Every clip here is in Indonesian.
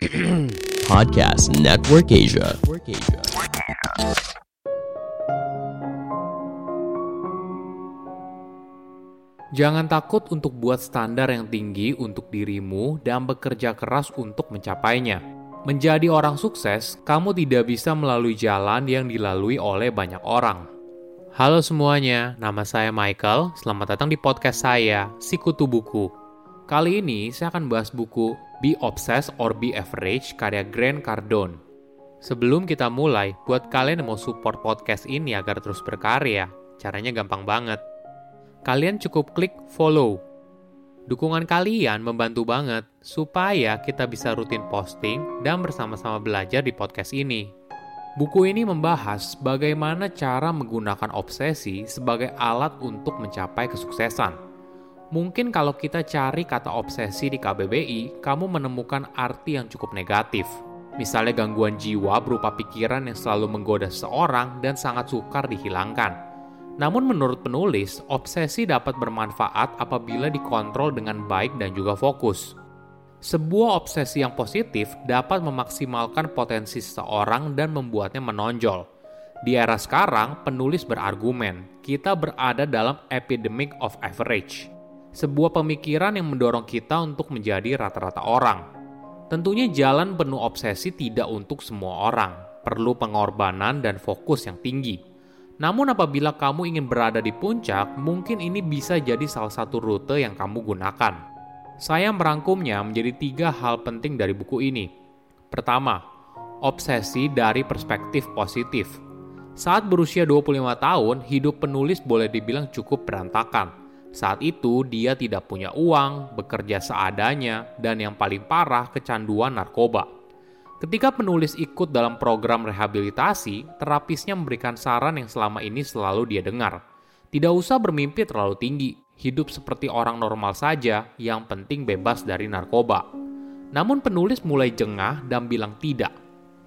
Podcast Network Asia. Jangan takut untuk buat standar yang tinggi untuk dirimu dan bekerja keras untuk mencapainya. Menjadi orang sukses, kamu tidak bisa melalui jalan yang dilalui oleh banyak orang. Halo semuanya, nama saya Michael. Selamat datang di podcast saya, Sikutu Buku. Kali ini saya akan bahas buku Be Obsessed or Be Average karya Grant Cardone. Sebelum kita mulai, buat kalian yang mau support podcast ini agar terus berkarya, caranya gampang banget kalian cukup klik follow. Dukungan kalian membantu banget supaya kita bisa rutin posting dan bersama-sama belajar di podcast ini. Buku ini membahas bagaimana cara menggunakan obsesi sebagai alat untuk mencapai kesuksesan. Mungkin kalau kita cari kata obsesi di KBBI, kamu menemukan arti yang cukup negatif. Misalnya gangguan jiwa berupa pikiran yang selalu menggoda seseorang dan sangat sukar dihilangkan namun menurut penulis, obsesi dapat bermanfaat apabila dikontrol dengan baik dan juga fokus. Sebuah obsesi yang positif dapat memaksimalkan potensi seseorang dan membuatnya menonjol. Di era sekarang, penulis berargumen, kita berada dalam epidemic of average. Sebuah pemikiran yang mendorong kita untuk menjadi rata-rata orang. Tentunya jalan penuh obsesi tidak untuk semua orang, perlu pengorbanan dan fokus yang tinggi. Namun apabila kamu ingin berada di puncak, mungkin ini bisa jadi salah satu rute yang kamu gunakan. Saya merangkumnya menjadi tiga hal penting dari buku ini. Pertama, obsesi dari perspektif positif. Saat berusia 25 tahun, hidup penulis boleh dibilang cukup berantakan. Saat itu, dia tidak punya uang, bekerja seadanya, dan yang paling parah, kecanduan narkoba. Ketika penulis ikut dalam program rehabilitasi, terapisnya memberikan saran yang selama ini selalu dia dengar. Tidak usah bermimpi terlalu tinggi, hidup seperti orang normal saja, yang penting bebas dari narkoba. Namun penulis mulai jengah dan bilang tidak.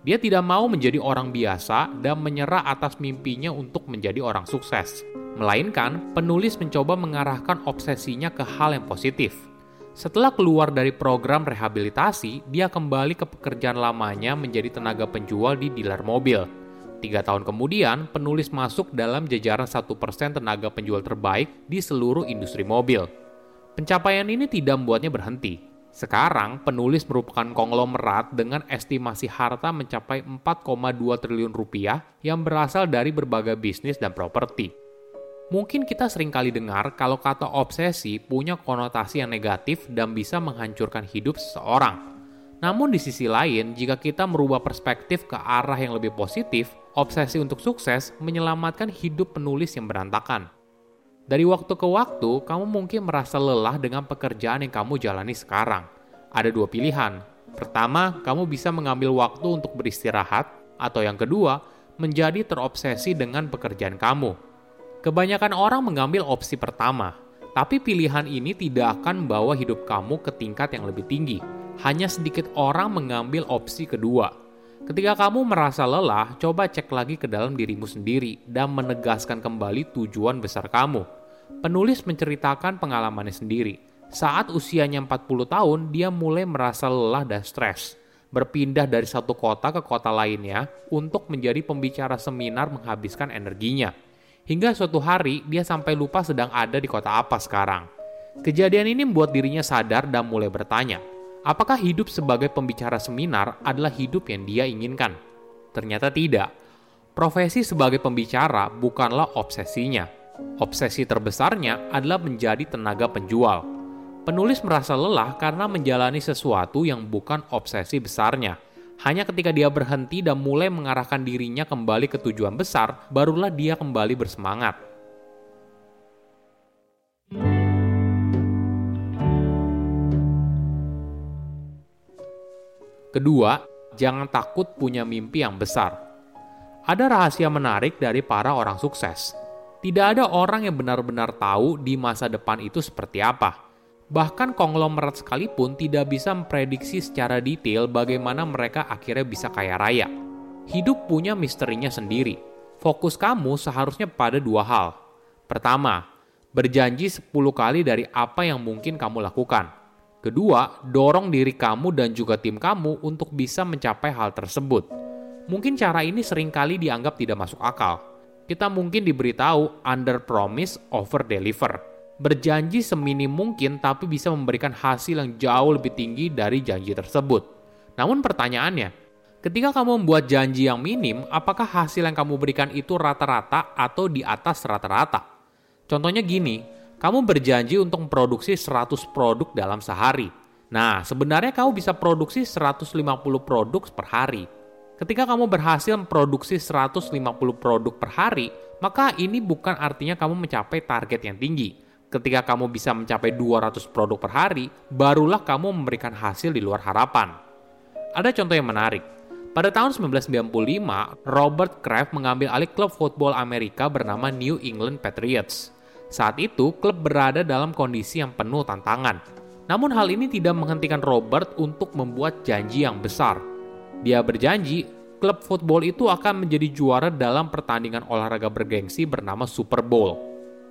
Dia tidak mau menjadi orang biasa dan menyerah atas mimpinya untuk menjadi orang sukses. Melainkan, penulis mencoba mengarahkan obsesinya ke hal yang positif – setelah keluar dari program rehabilitasi, dia kembali ke pekerjaan lamanya menjadi tenaga penjual di dealer mobil. Tiga tahun kemudian, penulis masuk dalam jajaran satu persen tenaga penjual terbaik di seluruh industri mobil. Pencapaian ini tidak membuatnya berhenti. Sekarang, penulis merupakan konglomerat dengan estimasi harta mencapai 4,2 triliun rupiah yang berasal dari berbagai bisnis dan properti. Mungkin kita sering kali dengar kalau kata obsesi punya konotasi yang negatif dan bisa menghancurkan hidup seseorang. Namun di sisi lain, jika kita merubah perspektif ke arah yang lebih positif, obsesi untuk sukses menyelamatkan hidup penulis yang berantakan. Dari waktu ke waktu, kamu mungkin merasa lelah dengan pekerjaan yang kamu jalani sekarang. Ada dua pilihan. Pertama, kamu bisa mengambil waktu untuk beristirahat, atau yang kedua, menjadi terobsesi dengan pekerjaan kamu. Kebanyakan orang mengambil opsi pertama, tapi pilihan ini tidak akan membawa hidup kamu ke tingkat yang lebih tinggi. Hanya sedikit orang mengambil opsi kedua. Ketika kamu merasa lelah, coba cek lagi ke dalam dirimu sendiri dan menegaskan kembali tujuan besar kamu. Penulis menceritakan pengalamannya sendiri. Saat usianya 40 tahun, dia mulai merasa lelah dan stres. Berpindah dari satu kota ke kota lainnya untuk menjadi pembicara seminar menghabiskan energinya Hingga suatu hari dia sampai lupa sedang ada di kota apa sekarang. Kejadian ini membuat dirinya sadar dan mulai bertanya, apakah hidup sebagai pembicara seminar adalah hidup yang dia inginkan? Ternyata tidak. Profesi sebagai pembicara bukanlah obsesinya. Obsesi terbesarnya adalah menjadi tenaga penjual. Penulis merasa lelah karena menjalani sesuatu yang bukan obsesi besarnya – hanya ketika dia berhenti dan mulai mengarahkan dirinya kembali ke tujuan besar, barulah dia kembali bersemangat. Kedua, jangan takut punya mimpi yang besar. Ada rahasia menarik dari para orang sukses. Tidak ada orang yang benar-benar tahu di masa depan itu seperti apa Bahkan konglomerat sekalipun tidak bisa memprediksi secara detail bagaimana mereka akhirnya bisa kaya raya. Hidup punya misterinya sendiri. Fokus kamu seharusnya pada dua hal. Pertama, berjanji 10 kali dari apa yang mungkin kamu lakukan. Kedua, dorong diri kamu dan juga tim kamu untuk bisa mencapai hal tersebut. Mungkin cara ini sering kali dianggap tidak masuk akal. Kita mungkin diberitahu under promise over deliver. Berjanji seminim mungkin tapi bisa memberikan hasil yang jauh lebih tinggi dari janji tersebut. Namun pertanyaannya, ketika kamu membuat janji yang minim, apakah hasil yang kamu berikan itu rata-rata atau di atas rata-rata? Contohnya gini, kamu berjanji untuk memproduksi 100 produk dalam sehari. Nah, sebenarnya kamu bisa produksi 150 produk per hari. Ketika kamu berhasil memproduksi 150 produk per hari, maka ini bukan artinya kamu mencapai target yang tinggi. Ketika kamu bisa mencapai 200 produk per hari, barulah kamu memberikan hasil di luar harapan. Ada contoh yang menarik. Pada tahun 1995, Robert Kraft mengambil alih klub football Amerika bernama New England Patriots. Saat itu, klub berada dalam kondisi yang penuh tantangan. Namun hal ini tidak menghentikan Robert untuk membuat janji yang besar. Dia berjanji, klub football itu akan menjadi juara dalam pertandingan olahraga bergengsi bernama Super Bowl.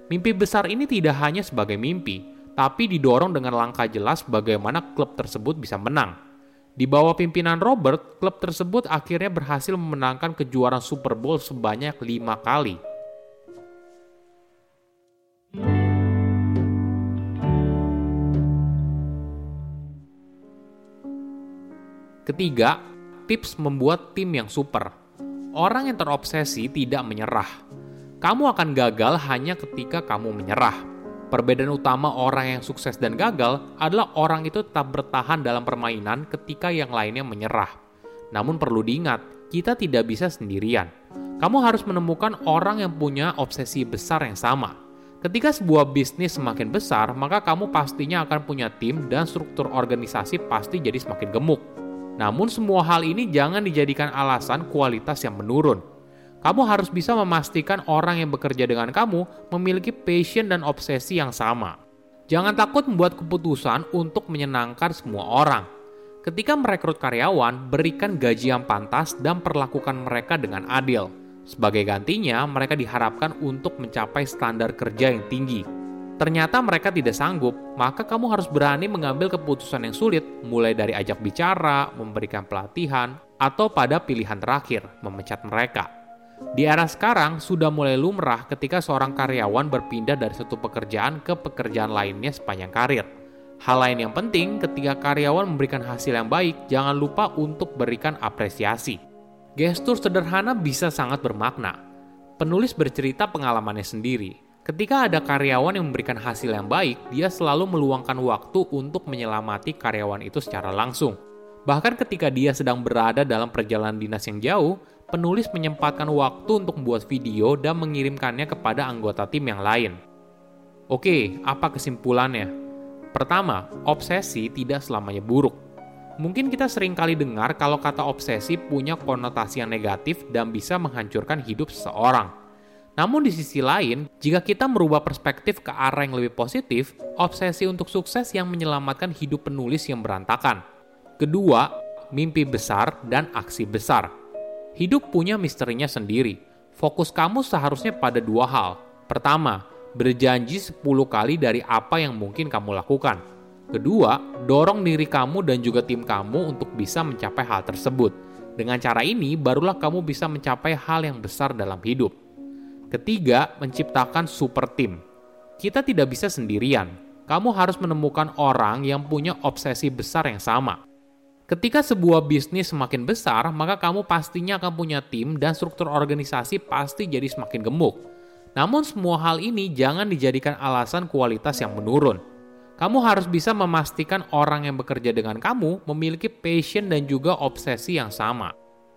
Mimpi besar ini tidak hanya sebagai mimpi, tapi didorong dengan langkah jelas bagaimana klub tersebut bisa menang. Di bawah pimpinan Robert, klub tersebut akhirnya berhasil memenangkan kejuaraan Super Bowl sebanyak lima kali. Ketiga, tips membuat tim yang super. Orang yang terobsesi tidak menyerah. Kamu akan gagal hanya ketika kamu menyerah. Perbedaan utama orang yang sukses dan gagal adalah orang itu tetap bertahan dalam permainan ketika yang lainnya menyerah. Namun perlu diingat, kita tidak bisa sendirian. Kamu harus menemukan orang yang punya obsesi besar yang sama. Ketika sebuah bisnis semakin besar, maka kamu pastinya akan punya tim dan struktur organisasi pasti jadi semakin gemuk. Namun semua hal ini jangan dijadikan alasan kualitas yang menurun. Kamu harus bisa memastikan orang yang bekerja dengan kamu memiliki passion dan obsesi yang sama. Jangan takut membuat keputusan untuk menyenangkan semua orang. Ketika merekrut karyawan, berikan gaji yang pantas dan perlakukan mereka dengan adil. Sebagai gantinya, mereka diharapkan untuk mencapai standar kerja yang tinggi ternyata mereka tidak sanggup, maka kamu harus berani mengambil keputusan yang sulit, mulai dari ajak bicara, memberikan pelatihan, atau pada pilihan terakhir, memecat mereka. Di era sekarang, sudah mulai lumrah ketika seorang karyawan berpindah dari satu pekerjaan ke pekerjaan lainnya sepanjang karir. Hal lain yang penting, ketika karyawan memberikan hasil yang baik, jangan lupa untuk berikan apresiasi. Gestur sederhana bisa sangat bermakna. Penulis bercerita pengalamannya sendiri, Ketika ada karyawan yang memberikan hasil yang baik, dia selalu meluangkan waktu untuk menyelamati karyawan itu secara langsung. Bahkan ketika dia sedang berada dalam perjalanan dinas yang jauh, penulis menyempatkan waktu untuk membuat video dan mengirimkannya kepada anggota tim yang lain. Oke, apa kesimpulannya? Pertama, obsesi tidak selamanya buruk. Mungkin kita sering kali dengar kalau kata obsesi punya konotasi yang negatif dan bisa menghancurkan hidup seseorang. Namun di sisi lain, jika kita merubah perspektif ke arah yang lebih positif, obsesi untuk sukses yang menyelamatkan hidup penulis yang berantakan. Kedua, mimpi besar dan aksi besar. Hidup punya misterinya sendiri. Fokus kamu seharusnya pada dua hal. Pertama, berjanji 10 kali dari apa yang mungkin kamu lakukan. Kedua, dorong diri kamu dan juga tim kamu untuk bisa mencapai hal tersebut. Dengan cara ini, barulah kamu bisa mencapai hal yang besar dalam hidup. Ketiga, menciptakan super team. Kita tidak bisa sendirian. Kamu harus menemukan orang yang punya obsesi besar yang sama. Ketika sebuah bisnis semakin besar, maka kamu pastinya akan punya tim dan struktur organisasi pasti jadi semakin gemuk. Namun semua hal ini jangan dijadikan alasan kualitas yang menurun. Kamu harus bisa memastikan orang yang bekerja dengan kamu memiliki passion dan juga obsesi yang sama.